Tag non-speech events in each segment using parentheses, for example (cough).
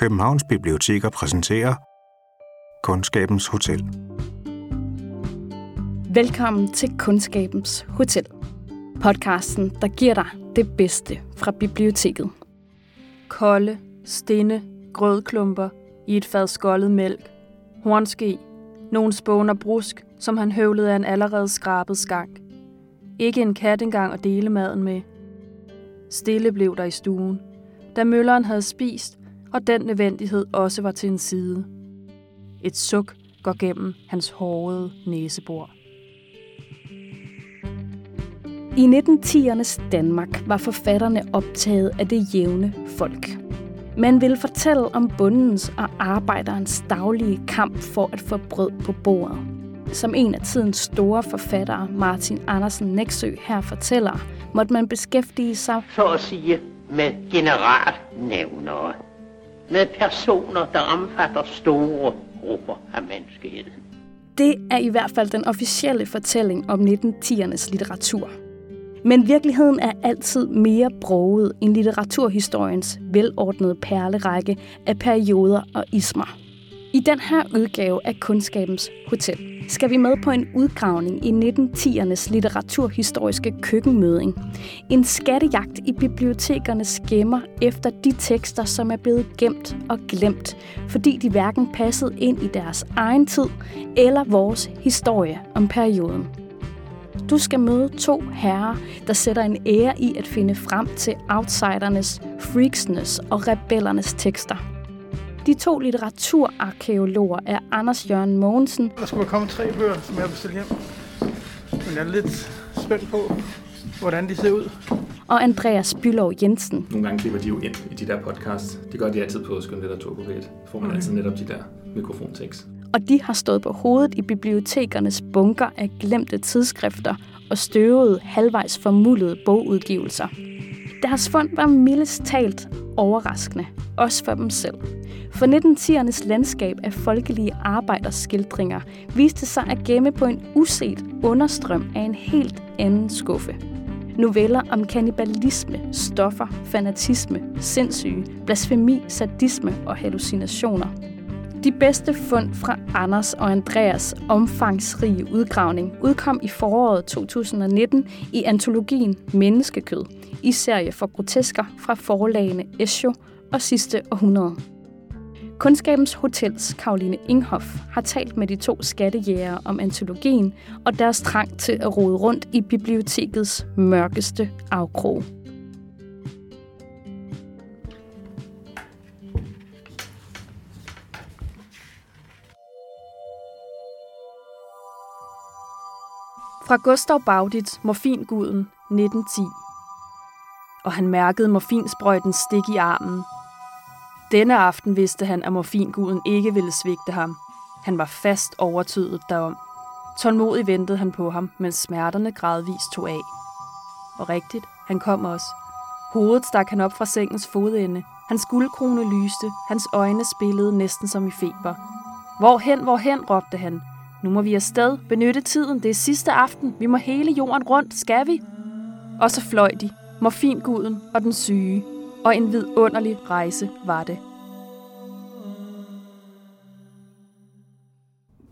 Københavns Biblioteker præsenterer Kundskabens Hotel. Velkommen til Kundskabens Hotel. Podcasten, der giver dig det bedste fra biblioteket. Kolde, stinde, grødklumper i et fad skoldet mælk, hornske, nogle spåner brusk, som han høvlede af en allerede skrabet skank. Ikke en kat engang at dele maden med. Stille blev der i stuen, da mølleren havde spist, og den nødvendighed også var til en side. Et suk går gennem hans hårede næsebor. I 1910'ernes Danmark var forfatterne optaget af det jævne folk. Man ville fortælle om bundens og arbejderens daglige kamp for at få brød på bordet. Som en af tidens store forfattere, Martin Andersen Næksø, her fortæller, måtte man beskæftige sig så at sige med generalnævnere. Med personer, der omfatter store grupper af menneskeheden. Det er i hvert fald den officielle fortælling om 1910'ernes litteratur. Men virkeligheden er altid mere broget end litteraturhistoriens velordnede perlerække af perioder og ismer. I den her udgave af Kundskabens Hotel skal vi med på en udgravning i 1910'ernes litteraturhistoriske køkkenmøding. En skattejagt i bibliotekernes gemmer efter de tekster, som er blevet gemt og glemt, fordi de hverken passede ind i deres egen tid eller vores historie om perioden. Du skal møde to herrer, der sætter en ære i at finde frem til outsidernes, freaksnes og rebellernes tekster. De to litteraturarkeologer er Anders Jørgen Mogensen. Der skulle komme tre bøger, som jeg bestilte hjem. Men jeg er lidt spændt på, hvordan de ser ud. Og Andreas Bylov Jensen. Nogle gange klipper de jo ind i de der podcasts. Det gør de altid på Skønlitteratur på P1. Får man okay. altid netop de der mikrofontekst. Og de har stået på hovedet i bibliotekernes bunker af glemte tidsskrifter og støvede, halvvejs formullede bogudgivelser. Deres fund var mildest talt overraskende, også for dem selv. For 1910'ernes landskab af folkelige arbejderskildringer viste sig at gemme på en uset understrøm af en helt anden skuffe. Noveller om kannibalisme, stoffer, fanatisme, sindssyge, blasfemi, sadisme og hallucinationer. De bedste fund fra Anders og Andreas omfangsrige udgravning udkom i foråret 2019 i antologien Menneskekød, i serie for grotesker fra forlagene Escho og Sidste Århundrede. Kundskabens Hotels Karoline Inghoff har talt med de to skattejæger om antologien og deres trang til at rode rundt i bibliotekets mørkeste afkrog. Fra Gustav Baudit, Morfinguden, 1910. Og han mærkede morfinsprøjtens stik i armen. Denne aften vidste han, at morfinguden ikke ville svigte ham. Han var fast overtydet derom. Tålmodigt ventede han på ham, mens smerterne gradvist tog af. Og rigtigt, han kom også. Hovedet stak han op fra sengens fodende. Hans guldkrone lyste. Hans øjne spillede næsten som i feber. Hvorhen, hvorhen, råbte han. Nu må vi afsted. Benytte tiden. Det er sidste aften. Vi må hele jorden rundt. Skal vi? Og så fløj de. Morfinguden og den syge. Og en vidunderlig rejse var det.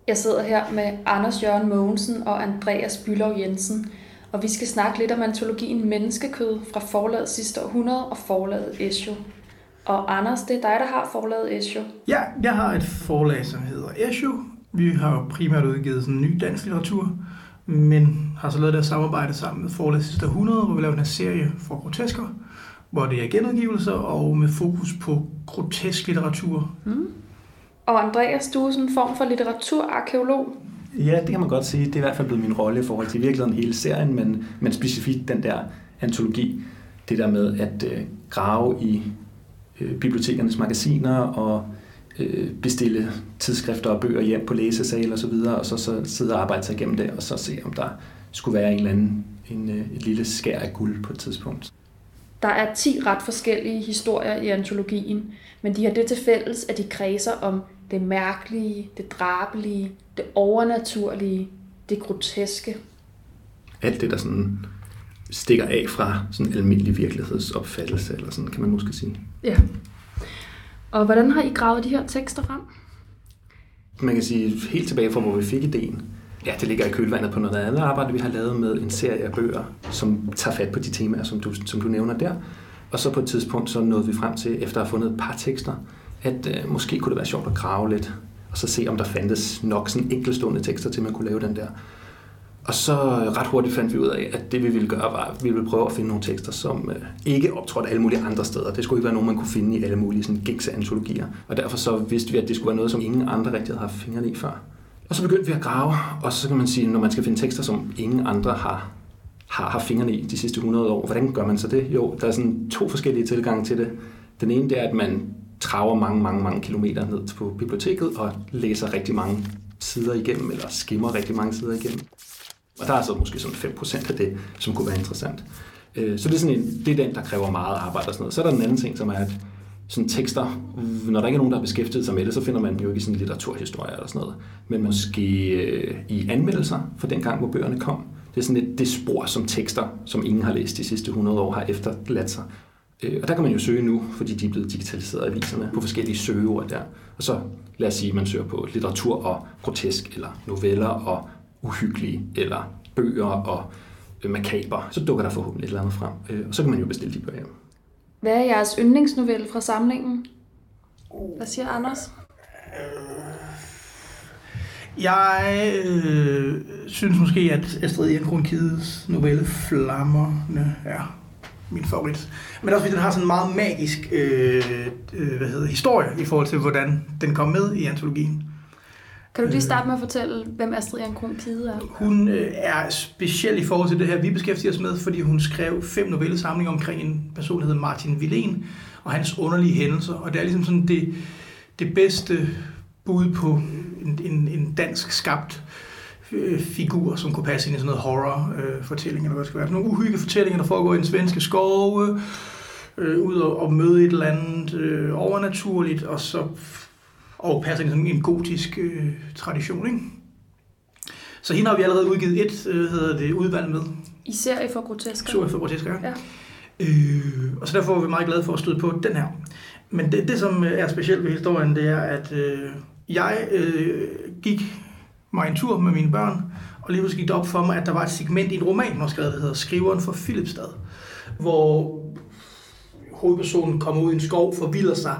Jeg sidder her med Anders Jørgen Mogensen og Andreas Bylov Jensen, og vi skal snakke lidt om antologien Menneskekød fra forlaget sidste århundrede og forlaget Esho. Og Anders, det er dig, der har forlaget Esho. Ja, jeg har et forlag, som hedder Esho. Vi har jo primært udgivet sådan ny dansk litteratur, men har så lavet det samarbejde sammen med forlaget sidste århundrede, hvor vi laver en serie for grotesker, hvor det er genudgivelser og med fokus på grotesk litteratur. Mm. Og Andreas, du er sådan en form for litteraturarkeolog. Ja, det kan man godt sige. Det er i hvert fald blevet min rolle i forhold til virkeligheden hele serien, men, men specifikt den der antologi. Det der med at øh, grave i øh, bibliotekernes magasiner og øh, bestille tidsskrifter og bøger hjem på læsesal og så videre, og så, så sidde og arbejde sig igennem det, og så se, om der skulle være en eller anden en, øh, et lille skær af guld på et tidspunkt. Der er 10 ret forskellige historier i antologien, men de har det til fælles, at de kredser om det mærkelige, det drabelige, det overnaturlige, det groteske. Alt det, der sådan stikker af fra sådan en almindelig virkelighedsopfattelse, eller sådan kan man måske sige. Ja. Og hvordan har I gravet de her tekster frem? Man kan sige helt tilbage fra, hvor vi fik ideen. Ja, det ligger i kølvandet på noget andet arbejde, vi har lavet med en serie af bøger, som tager fat på de temaer, som du, som du nævner der. Og så på et tidspunkt, så nåede vi frem til, efter at have fundet et par tekster, at øh, måske kunne det være sjovt at grave lidt, og så se, om der fandtes nok sådan enkeltstående tekster til, at man kunne lave den der. Og så øh, ret hurtigt fandt vi ud af, at det vi ville gøre, var, at vi ville prøve at finde nogle tekster, som øh, ikke optrådte alle mulige andre steder. Det skulle ikke være nogen, man kunne finde i alle mulige sådan, gængse antologier. Og derfor så vidste vi, at det skulle være noget, som ingen andre rigtig havde haft fingrene i før. Og så begyndte vi at grave, og så kan man sige, når man skal finde tekster, som ingen andre har, har haft fingrene i de sidste 100 år, hvordan gør man så det? Jo, der er sådan to forskellige tilgange til det. Den ene det er, at man traver mange, mange, mange kilometer ned på biblioteket og læser rigtig mange sider igennem, eller skimmer rigtig mange sider igennem. Og der er så måske sådan 5% af det, som kunne være interessant. Øh, så det er, sådan en, det er den, der kræver meget arbejde og sådan noget. Så er der den anden ting, som er, at sådan tekster, når der ikke er nogen, der har beskæftiget sig med det, så finder man dem jo ikke i sådan litteraturhistorie eller sådan noget. Men måske øh, i anmeldelser for den gang, hvor bøgerne kom. Det er sådan et det spor som tekster, som ingen har læst de sidste 100 år, har efterladt sig. Øh, og der kan man jo søge nu, fordi de er blevet digitaliseret af aviserne på forskellige søgeord der. Og så lad os sige, at man søger på litteratur og grotesk, eller noveller og uhyggelige, eller bøger og øh, makaber. Så dukker der forhåbentlig et eller andet frem. Øh, og så kan man jo bestille de bøger hjem. Hvad er jeres yndlingsnovelle fra samlingen? Hvad siger Anders? Jeg øh, synes måske, at Astrid Ehrenkron Kides novelle Flammerne er min favorit. Men også fordi den har sådan en meget magisk øh, øh, hvad hedder, historie i forhold til, hvordan den kom med i antologien. Kan du lige starte med at fortælle, hvem Astrid Ehrenkron Kide er? Hun øh, er speciel i forhold til det her, vi beskæftiger os med, fordi hun skrev fem novellesamlinger omkring en person, der hedder Martin Villén, og hans underlige hændelser. Og det er ligesom sådan det, det bedste bud på en, en, en dansk skabt øh, figur, som kunne passe ind i sådan noget horror-fortælling, øh, eller hvad det skal være. Nogle uhyggelige fortællinger, der foregår i en svenske skove, øh, ud og, og møde et eller andet øh, overnaturligt, og så og passer ind i sådan en gotisk øh, tradition, ikke? Så hende har vi allerede udgivet et, øh, hedder det, udvalg med. I serie for grotesker? Serie for grotesker, ja. Øh, og så derfor er vi meget glade for at støde på den her. Men det, det som er specielt ved historien, det er, at øh, jeg øh, gik mig en tur med mine børn, og lige pludselig gik det op for mig, at der var et segment i en roman, der skrevet, der hedder Skriveren for Philipstad, hvor hovedpersonen kommer ud i en skov, forvilder sig,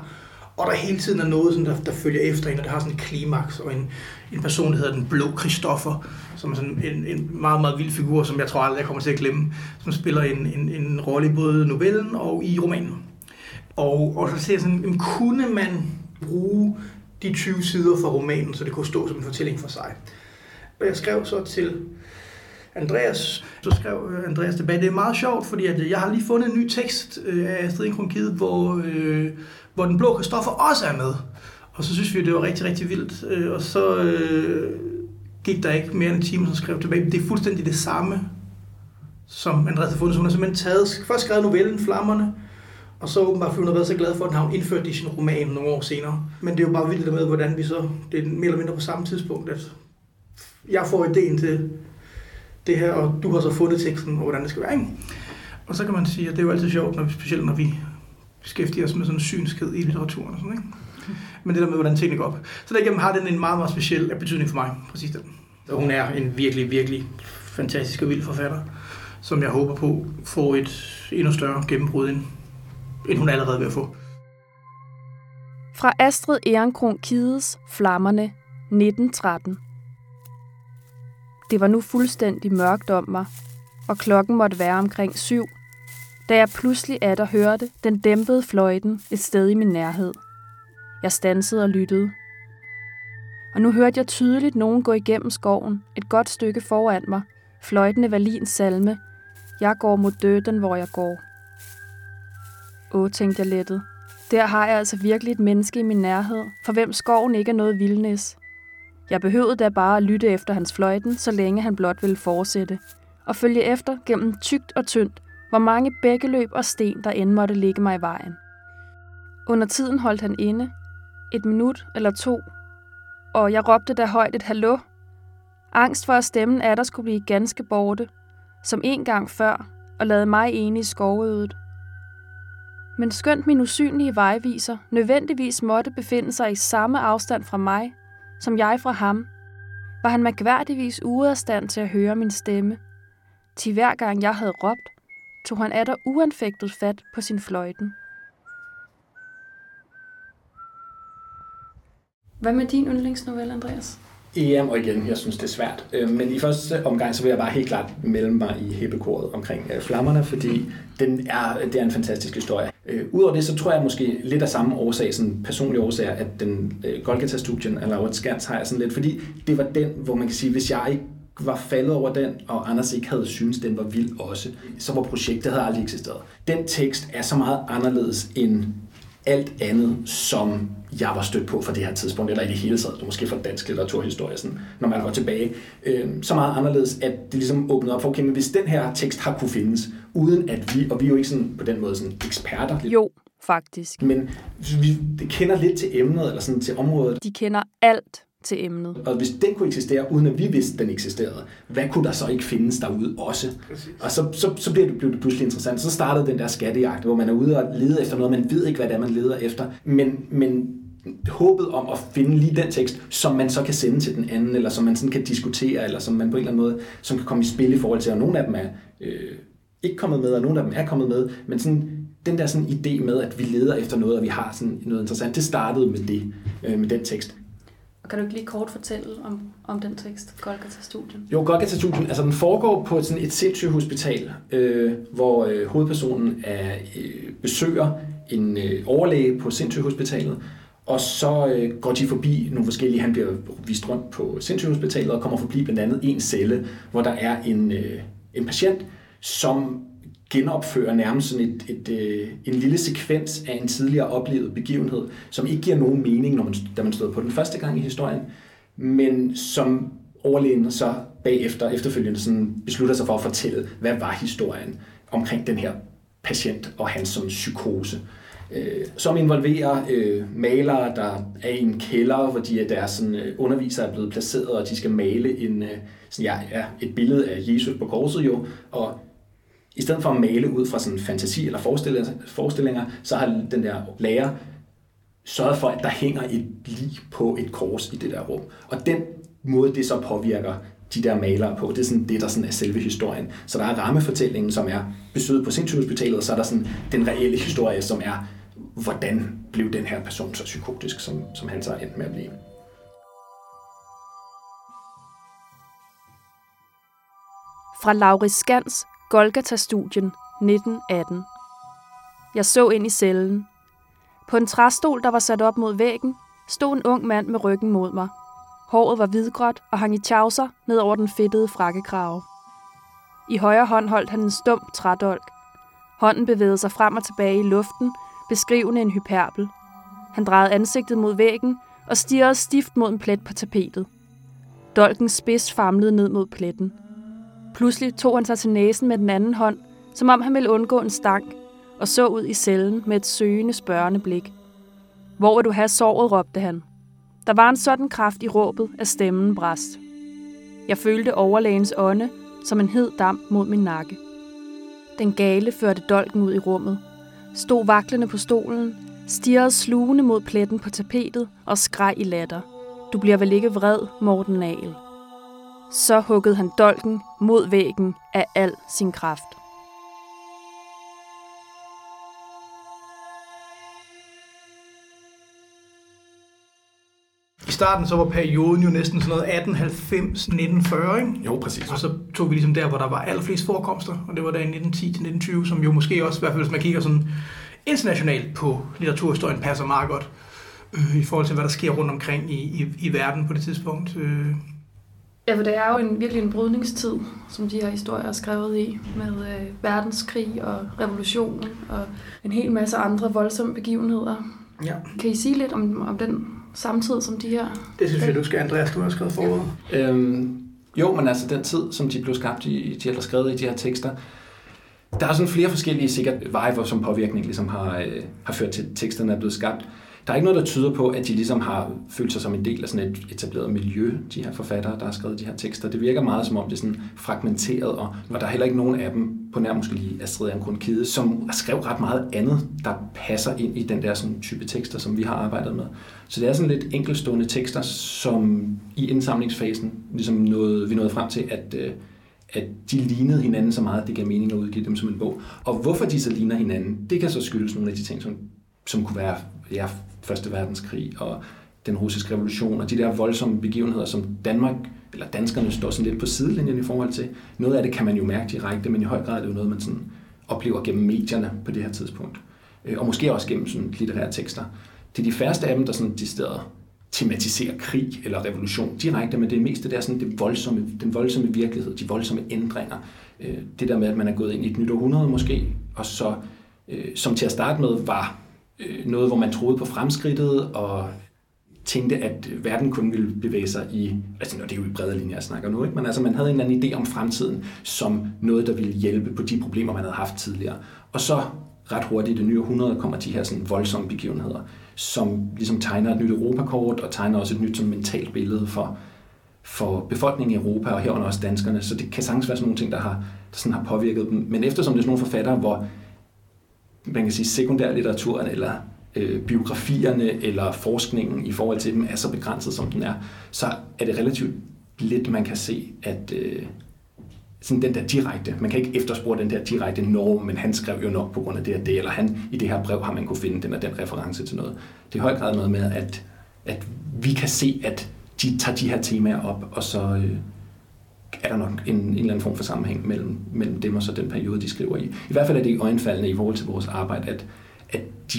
og der hele tiden er noget, sådan, der, der følger efter en, og det har sådan et klimaks, og en, en person, der hedder den blå Christoffer, som er sådan en, en meget, meget vild figur, som jeg tror aldrig, jeg kommer til at glemme, som spiller en, en, en rolle i både novellen og i romanen. Og, og så ser jeg sådan, kunne man bruge de 20 sider fra romanen, så det kunne stå som en fortælling for sig. Og jeg skrev så til Andreas, så skrev øh, Andreas tilbage, det er meget sjovt, fordi at øh, jeg har lige fundet en ny tekst øh, af Astrid Kronkide, hvor, øh, hvor den blå Kristoffer også er med. Og så synes vi, det var rigtig, rigtig vildt. Og så øh, gik der ikke mere end en time, så skrev tilbage. Det er fuldstændig det samme, som Andreas har fundet. Så hun har simpelthen taget, først skrevet novellen Flammerne, og så åbenbart, fordi hun har været så glad for, at den har indført i sin roman nogle år senere. Men det er jo bare vildt med, hvordan vi så, det er mere eller mindre på samme tidspunkt, at jeg får ideen til det her, og du har så fundet teksten, og hvordan det skal være. Ikke? Og så kan man sige, at det er jo altid sjovt, når vi, specielt når vi beskæftiger os med sådan en synskhed i litteraturen og sådan, ikke? Men det der med, hvordan tingene går op. Så derigennem har den en meget, meget speciel betydning for mig, præcis den. Og hun er en virkelig, virkelig fantastisk og vild forfatter, som jeg håber på får et endnu større gennembrud, end, end hun allerede er ved at få. Fra Astrid Ehrenkron Kides Flammerne 1913. Det var nu fuldstændig mørkt om mig, og klokken måtte være omkring syv, da jeg pludselig atter hørte den dæmpede fløjten et sted i min nærhed. Jeg stansede og lyttede. Og nu hørte jeg tydeligt nogen gå igennem skoven, et godt stykke foran mig, fløjtende Valins salme, Jeg går mod døden, hvor jeg går. Åh, tænkte jeg lettet. Der har jeg altså virkelig et menneske i min nærhed, for hvem skoven ikke er noget vildnis, jeg behøvede da bare at lytte efter hans fløjten, så længe han blot ville fortsætte, og følge efter gennem tygt og tyndt, hvor mange bækkeløb og sten, der end måtte ligge mig i vejen. Under tiden holdt han inde, et minut eller to, og jeg råbte da højt et hallo. Angst for, at stemmen af der skulle blive ganske borte, som en gang før, og lade mig ene i skovødet. Men skønt min usynlige vejviser nødvendigvis måtte befinde sig i samme afstand fra mig, som jeg fra ham, var han mærkværdigvis ude af stand til at høre min stemme. Til hver gang jeg havde råbt, tog han atter uanfægtet fat på sin fløjten. Hvad med din yndlingsnovelle, Andreas? EM, og igen, jeg synes, det er svært. Øh, men i første omgang, så vil jeg bare helt klart melde mig i hippekoret omkring øh, flammerne, fordi den er, det er en fantastisk historie. Øh, Udover det, så tror jeg måske lidt af samme årsag, sådan personlige årsager, at den øh, Golgata-studien af Laura Skans har jeg sådan lidt, fordi det var den, hvor man kan sige, hvis jeg ikke var faldet over den, og Anders ikke havde syntes, den var vild også, så var projektet havde aldrig eksisteret. Den tekst er så meget anderledes end alt andet, som jeg var stødt på fra det her tidspunkt, eller i det hele taget, måske fra dansk litteraturhistorie, sådan, når man går tilbage, øh, så meget anderledes, at det ligesom åbnede op for, okay, men hvis den her tekst har kunne findes, uden at vi, og vi er jo ikke sådan, på den måde sådan eksperter. Jo, faktisk. Men vi kender lidt til emnet, eller sådan til området. De kender alt til emnet. Og hvis den kunne eksistere, uden at vi vidste, den eksisterede, hvad kunne der så ikke findes derude også? Præcis. Og så, så, så blev, det, blev det pludselig interessant. Så startede den der skattejagt, hvor man er ude og leder efter noget, man ved ikke, hvad det er, man leder efter. Men, men håbet om at finde lige den tekst, som man så kan sende til den anden, eller som man sådan kan diskutere, eller som man på en eller anden måde, som kan komme i spil i forhold til, og nogle af dem er øh, ikke kommet med, og nogle af dem er kommet med, men sådan den der sådan idé med, at vi leder efter noget, og vi har sådan noget interessant, det startede med det, øh, med den tekst. Kan du ikke lige kort fortælle om, om den tekst, Golgata-studien? Jo, Golgata-studien, altså den foregår på sådan et sindssygt hospital, øh, hvor øh, hovedpersonen er, øh, besøger en øh, overlæge på sindssygehospitalet, og så øh, går de forbi nogle forskellige, han bliver vist rundt på sindssygehospitalet og kommer forbi blandt andet en celle, hvor der er en, øh, en patient, som genopfører nærmest sådan et, et, et, en lille sekvens af en tidligere oplevet begivenhed, som ikke giver nogen mening, når man, da man stod på den første gang i historien, men som overlægen så bagefter, efterfølgende sådan beslutter sig for at fortælle, hvad var historien omkring den her patient og hans sådan psykose. Øh, som involverer øh, malere, der er i en kælder, hvor de, deres sådan, øh, undervisere er blevet placeret, og de skal male en, øh, sådan, ja, ja, et billede af Jesus på korset jo, og i stedet for at male ud fra sådan fantasi eller forestillinger, forestillinger, så har den der lærer sørget for, at der hænger et lig på et kors i det der rum. Og den måde, det så påvirker de der malere på, det er sådan det, der sådan er selve historien. Så der er rammefortællingen, som er besøget på sindssygehospitalet, og så er der sådan den reelle historie, som er, hvordan blev den her person så psykotisk, som, som han så endte med at blive. Fra Lauris Skans Golgata-studien 1918. Jeg så ind i cellen. På en træstol, der var sat op mod væggen, stod en ung mand med ryggen mod mig. Håret var hvidgråt og hang i tjavser ned over den fedtede frakkekrave. I højre hånd holdt han en stum trædolk. Hånden bevægede sig frem og tilbage i luften, beskrivende en hyperbel. Han drejede ansigtet mod væggen og stirrede stift mod en plet på tapetet. Dolkens spids famlede ned mod pletten – Pludselig tog han sig til næsen med den anden hånd, som om han ville undgå en stank, og så ud i cellen med et søgende, spørgende blik. Hvor vil du have såret, råbte han. Der var en sådan kraft i råbet, at stemmen brast. Jeg følte overlægens ånde som en hed damp mod min nakke. Den gale førte dolken ud i rummet, stod vaklende på stolen, stirrede slugende mod pletten på tapetet og skreg i latter. Du bliver vel ikke vred, Morten Nagel. Så huggede han dolken mod væggen af al sin kraft. I starten så var perioden jo næsten sådan noget 1890-1940, ikke? Jo, præcis. Og så tog vi ligesom der, hvor der var allerflest forekomster, og det var der i 1910-1920, som jo måske også, i hvert fald hvis man kigger sådan internationalt på litteraturhistorien, passer meget godt øh, i forhold til, hvad der sker rundt omkring i, i, i verden på det tidspunkt. Øh, Ja, for det er jo en, virkelig en brydningstid, som de her historier er skrevet i, med øh, verdenskrig og revolution og en hel masse andre voldsomme begivenheder. Ja. Kan I sige lidt om, om den samtid, som de her... Det synes jeg, du skal, Andreas, du har skrevet forud. Ja. Øhm, jo, men altså den tid, som de blev skabt i, de har skrevet i de her tekster, der er sådan flere forskellige sikkert veje, som påvirkning ligesom har, øh, har ført til, at teksterne er blevet skabt. Der er ikke noget, der tyder på, at de ligesom har følt sig som en del af sådan et etableret miljø, de her forfattere, der har skrevet de her tekster. Det virker meget som om, det er sådan fragmenteret, og, og der er heller ikke nogen af dem, på nær måske lige Astrid Angrun Kide, som skrev ret meget andet, der passer ind i den der sådan, type tekster, som vi har arbejdet med. Så det er sådan lidt enkelstående tekster, som i indsamlingsfasen ligesom nåede, vi nåede frem til, at, øh, at de lignede hinanden så meget, at det gav mening at udgive dem som en bog. Og hvorfor de så ligner hinanden, det kan så skyldes nogle af de ting, som, som kunne være ja, Første Verdenskrig og den russiske revolution og de der voldsomme begivenheder, som Danmark eller danskerne står sådan lidt på sidelinjen i forhold til. Noget af det kan man jo mærke direkte, men i høj grad er det jo noget, man sådan oplever gennem medierne på det her tidspunkt. Øh, og måske også gennem sådan litterære tekster. Det er de færreste af dem, der sådan de steder tematiserer krig eller revolution direkte, men det meste det er sådan det voldsomme, den voldsomme virkelighed, de voldsomme ændringer. Øh, det der med, at man er gået ind i et nyt århundrede måske, og så øh, som til at starte med var Øh, noget, hvor man troede på fremskridtet og tænkte, at verden kun ville bevæge sig i, altså det er jo i brede linjer, jeg snakker nu, ikke? men altså man havde en eller anden idé om fremtiden som noget, der ville hjælpe på de problemer, man havde haft tidligere. Og så ret hurtigt i det nye århundrede kommer de her sådan voldsomme begivenheder, som ligesom tegner et nyt Europakort og tegner også et nyt sådan mentalt billede for, for befolkningen i Europa og herunder også danskerne. Så det kan sagtens være sådan nogle ting, der har, der sådan har påvirket dem. Men eftersom det er sådan nogle forfattere, hvor man kan sige sekundærlitteraturen eller øh, biografierne eller forskningen i forhold til dem er så begrænset, som den er, så er det relativt lidt, man kan se, at øh, sådan den der direkte, man kan ikke efterspore den der direkte norm, men han skrev jo nok på grund af det og det, eller han i det her brev har man kunne finde den og den reference til noget. Det er i høj grad noget med, at, at vi kan se, at de tager de her temaer op, og så øh, er der nok en, en eller anden form for sammenhæng mellem, mellem dem og så den periode, de skriver i. I hvert fald er det i øjenfaldende i forhold til vores arbejde, at, at de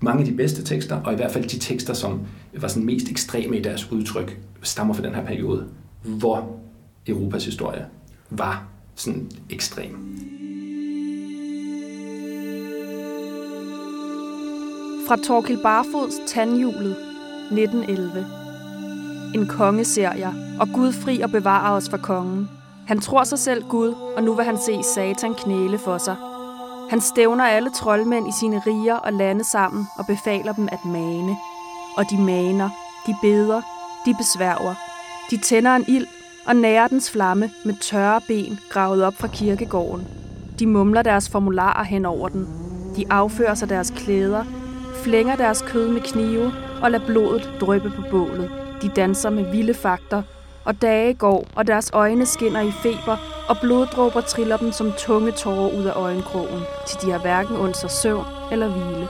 mange af de bedste tekster, og i hvert fald de tekster, som var sådan mest ekstreme i deres udtryk, stammer fra den her periode, hvor Europas historie var sådan ekstrem. Fra Torkil Barfods Tandhjulet, 1911. En konge ser jeg, og Gud fri og bevarer os fra kongen. Han tror sig selv Gud, og nu vil han se Satan knæle for sig – han stævner alle troldmænd i sine riger og lande sammen og befaler dem at mane. Og de maner, de beder, de besværger. De tænder en ild og nærer dens flamme med tørre ben gravet op fra kirkegården. De mumler deres formularer hen over den. De affører sig deres klæder, flænger deres kød med knive og lader blodet dryppe på bålet. De danser med vilde fakter og dage går, og deres øjne skinner i feber, og bloddråber triller dem som tunge tårer ud af øjenkrogen, til de har hverken ondt sig søvn eller hvile.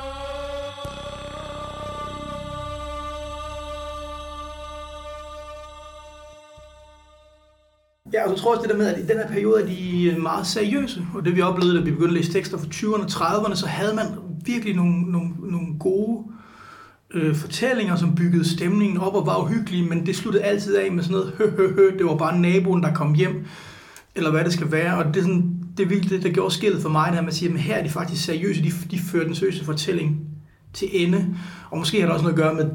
Ja, og så tror jeg også det der med, at i den her periode er de øh, meget seriøse. Og det vi oplevede, da vi begyndte at læse tekster fra 20'erne og 30'erne, så havde man virkelig nogle, nogle, nogle gode øh, fortællinger, som byggede stemningen op og var uhyggelige, men det sluttede altid af med sådan noget, hø, hø, hø, det var bare naboen, der kom hjem, eller hvad det skal være, og det er sådan, det er virkelig det, der gjorde skillet for mig, der man siger, at her er de faktisk seriøse, de, de fører den seriøse fortælling til ende, og måske har det også noget at gøre med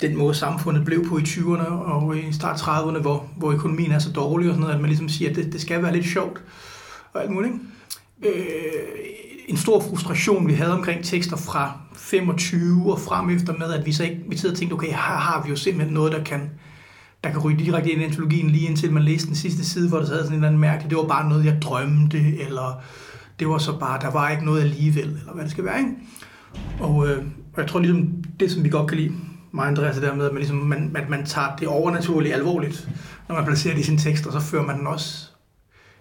den måde, samfundet blev på i 20'erne og i start 30'erne, hvor, hvor økonomien er så dårlig og sådan noget, at man ligesom siger, at det, det skal være lidt sjovt og alt muligt. Øh, en stor frustration, vi havde omkring tekster fra 25 og frem efter med, at vi så ikke vi sidder og tænkte, okay, her har vi jo simpelthen noget, der kan, der kan ryge direkte ind i antologien, lige indtil man læste den sidste side, hvor der sad sådan en eller anden mærke, det var bare noget, jeg drømte, eller det var så bare, der var ikke noget alligevel, eller hvad det skal være, ikke? Og, øh, og jeg tror ligesom, det som vi godt kan lide, mig og Andreas, der med, at man, ligesom, man, at man tager det overnaturlige alvorligt, når man placerer det i sine tekster, så fører man den også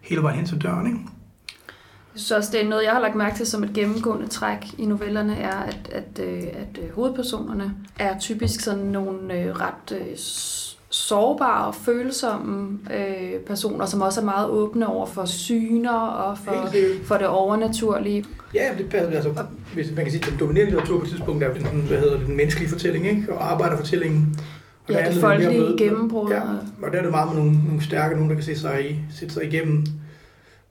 hele vejen hen til døren, ikke? Jeg synes også, det er noget, jeg har lagt mærke til som et gennemgående træk i novellerne, er, at, at, øh, at øh, hovedpersonerne er typisk sådan nogle øh, ret sårbare og følsomme øh, personer, som også er meget åbne over for syner og for, for det overnaturlige. Ja, det passer. Altså, hvis man kan sige, at den dominerende litteratur på et tidspunkt er den, hvad hedder det, den menneskelige fortælling, ikke? og arbejderfortællingen. Og ja, det folkelige gennembrud. Ja, og der er det meget med nogle, nogle stærke, nogen, der kan se sig, i, sætte sig igennem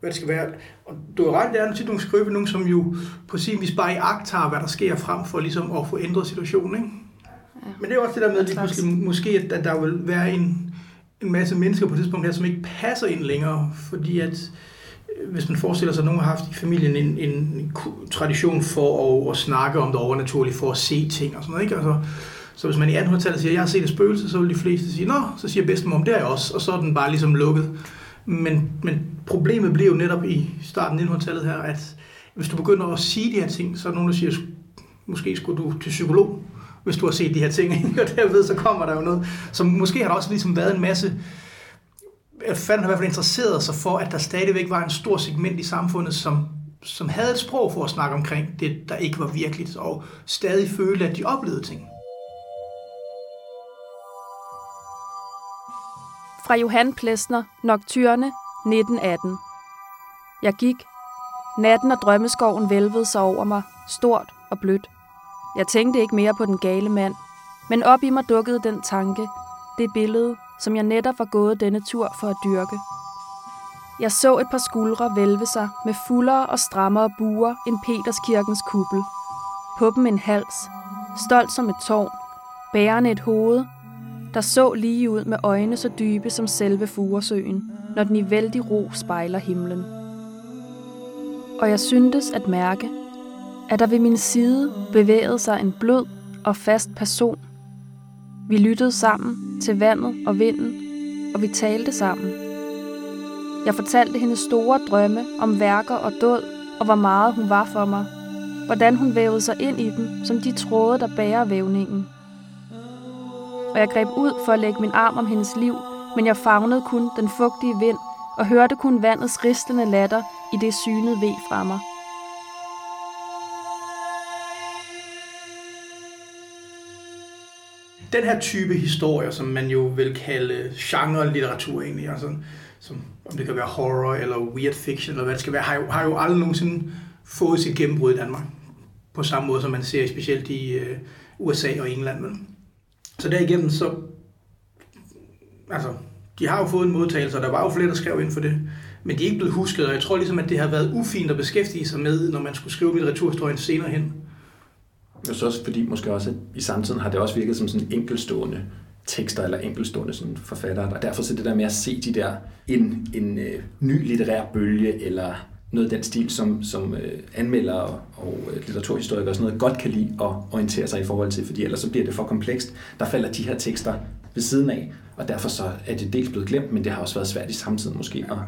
hvad det skal være. Og du har ret, det er tit nogle skrive, nogen som jo på sin vis bare i akt har, hvad der sker frem for ligesom at få ændret situationen. Ikke? Ja. Men det er også det der med, at lige pludselig, måske, at der vil være en, en masse mennesker på det tidspunkt her, som ikke passer ind længere, fordi at hvis man forestiller sig, at nogen har haft i familien en, en tradition for at, at snakke om det overnaturlige, for at se ting og sådan noget, ikke? Altså, så hvis man i 1800-tallet siger, at jeg har set et spøgelse, så vil de fleste sige, nå, så siger bedstemor, det er jeg også, og så er den bare ligesom lukket. Men, men problemet bliver jo netop i starten af 1900-tallet her, at hvis du begynder at sige de her ting, så er nogen, der siger, måske skulle du til psykolog, hvis du har set de her ting, (laughs) og derved så kommer der jo noget. Så måske har der også ligesom været en masse fanden har i hvert fald interesseret sig for, at der stadigvæk var en stor segment i samfundet, som, som havde et sprog for at snakke omkring det, der ikke var virkeligt, og stadig følte, at de oplevede ting. Fra Johan Plesner, Nocturne, 1918. Jeg gik. Natten og drømmeskoven vælvede sig over mig, stort og blødt. Jeg tænkte ikke mere på den gale mand, men op i mig dukkede den tanke, det billede, som jeg netop var gået denne tur for at dyrke. Jeg så et par skuldre vælve sig med fuldere og strammere buer end Peterskirkens kuppel. På dem en hals, stolt som et tårn, bærende et hoved, der så lige ud med øjne så dybe som selve Furesøen, når den i vældig ro spejler himlen. Og jeg syntes at mærke, at der ved min side bevægede sig en blød og fast person. Vi lyttede sammen til vandet og vinden, og vi talte sammen. Jeg fortalte hende store drømme om værker og død, og hvor meget hun var for mig. Hvordan hun vævede sig ind i dem, som de tråde, der bærer vævningen. Og jeg greb ud for at lægge min arm om hendes liv, men jeg fagnede kun den fugtige vind og hørte kun vandets ristlende latter i det synede ved fra mig. Den her type historier, som man jo vil kalde genre-litteratur egentlig, altså, som, om det kan være horror eller weird fiction, eller hvad det skal være, har jo, har jo aldrig nogensinde fået sit gennembrud i Danmark. På samme måde, som man ser specielt i øh, USA og England. Vel? Så derigennem så, altså, de har jo fået en modtagelse, og der var jo flere, der skrev ind for det, men de er ikke blevet husket, og jeg tror ligesom, at det har været ufint at beskæftige sig med, når man skulle skrive litteraturhistorien senere hen. Og så også fordi måske også at i samtiden har det også virket som sådan enkelstående tekster eller enkelstående sådan forfattere, og derfor så det der med at se de der en, en øh, ny litterær bølge eller noget af den stil, som, som øh, anmeldere og, og øh, litteraturhistorikere og sådan noget godt kan lide at orientere sig i forhold til, fordi ellers så bliver det for komplekst. Der falder de her tekster ved siden af, og derfor så er det dels blevet glemt, men det har også været svært i samtiden måske at,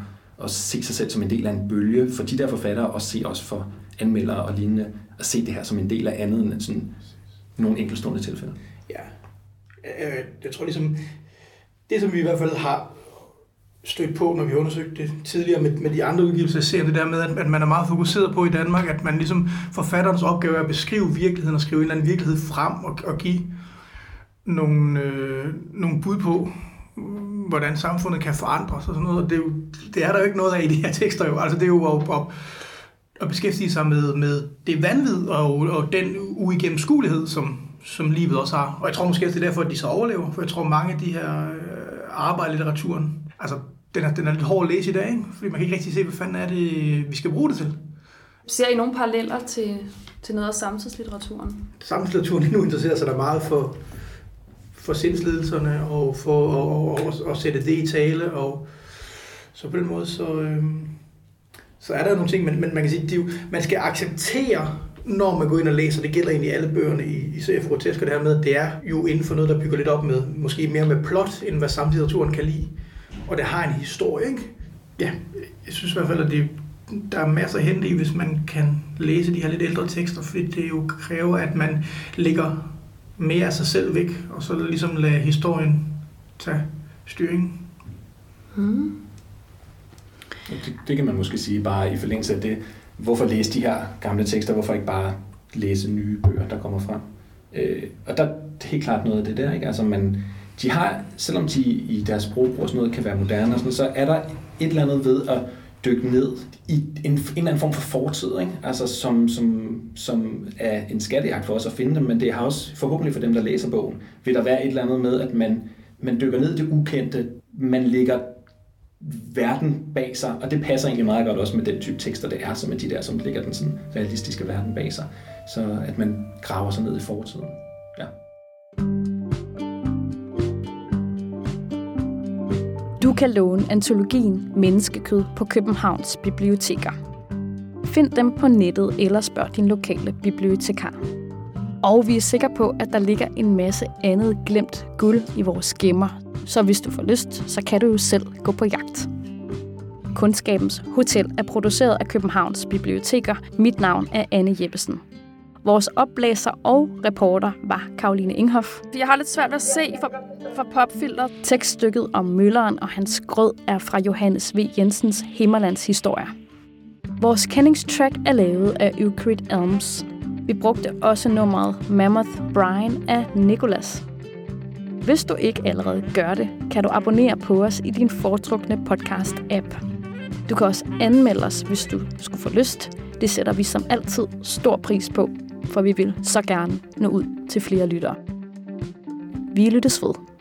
at se sig selv som en del af en bølge for de der forfattere, og se også for anmeldere og lignende, at se det her som en del af andet end sådan nogle enkeltstående tilfælde. Ja, øh, jeg tror ligesom, det som vi i hvert fald har stødt på, når vi undersøgte undersøgt det tidligere med, med de andre udgivelser ser det der med, at, at man er meget fokuseret på i Danmark, at man ligesom forfatterens opgave er at beskrive virkeligheden og skrive en eller anden virkelighed frem og, og give nogle, øh, nogle bud på, hvordan samfundet kan forandres og sådan noget. Og det, er jo, det er der jo ikke noget af i de her tekster jo. Altså det er jo at, at, at beskæftige sig med, med det vanvid og, og den uigennemskuelighed, som, som livet også har. Og jeg tror måske, også, det er derfor, at de så overlever. For jeg tror, mange af de her øh, arbejder i litteraturen, altså den er, den er lidt hård at læse i dag, ikke? fordi man kan ikke rigtig se, hvad fanden er det, vi skal bruge det til. Ser I nogle paralleller til, til noget af samtidslitteraturen? Samtidslitteraturen nu interesserer sig der meget for, for sindsledelserne og for at, at, at, at sætte det i tale. Og, så på den måde, så, øhm, så er der nogle ting, men, men man kan sige, det jo, man skal acceptere, når man går ind og læser, det gælder egentlig alle bøgerne i, i CF Grotesk, det her med, det er jo inden for noget, der bygger lidt op med, måske mere med plot, end hvad samtidslitteraturen kan lide og det har en historie, ikke? Ja, jeg synes i hvert fald, at det, der er masser at hente i, hvis man kan læse de her lidt ældre tekster, fordi det jo kræver, at man lægger mere af sig selv væk, og så ligesom lade historien tage styring. Mm. Det, det kan man måske sige bare i forlængelse af det. Hvorfor læse de her gamle tekster? Hvorfor ikke bare læse nye bøger, der kommer frem? Øh, og der er helt klart noget af det der, ikke? Altså man, de har, selvom de i deres sprog og sådan noget kan være moderne, og sådan, så er der et eller andet ved at dykke ned i en, en eller anden form for fortid, ikke? Altså, som, som, som er en skattejagt for os at finde dem, men det har også forhåbentlig for dem, der læser bogen, vil der være et eller andet med, at man, man dykker ned i det ukendte, man lægger verden bag sig, og det passer egentlig meget godt også med den type tekster, det er, som er de der, som ligger den sådan realistiske verden bag sig. Så at man graver sig ned i fortiden. Du kan låne antologien Menneskekød på Københavns biblioteker. Find dem på nettet eller spørg din lokale bibliotekar. Og vi er sikre på, at der ligger en masse andet glemt guld i vores gemmer, så hvis du får lyst, så kan du jo selv gå på jagt. Kundskabens Hotel er produceret af Københavns Biblioteker. Mit navn er Anne Jeppesen. Vores oplæser og reporter var Karoline Inghoff. Jeg har lidt svært ved at se for, for popfilter. Tekststykket om mølleren og hans grød er fra Johannes V. Jensens Himmerlands historie. Vores kendingstrack er lavet af Euclid Elms. Vi brugte også nummeret Mammoth Brian af Nicholas. Hvis du ikke allerede gør det, kan du abonnere på os i din foretrukne podcast-app. Du kan også anmelde os, hvis du skulle få lyst. Det sætter vi som altid stor pris på, for vi vil så gerne nå ud til flere lyttere. Vi lyttes ved.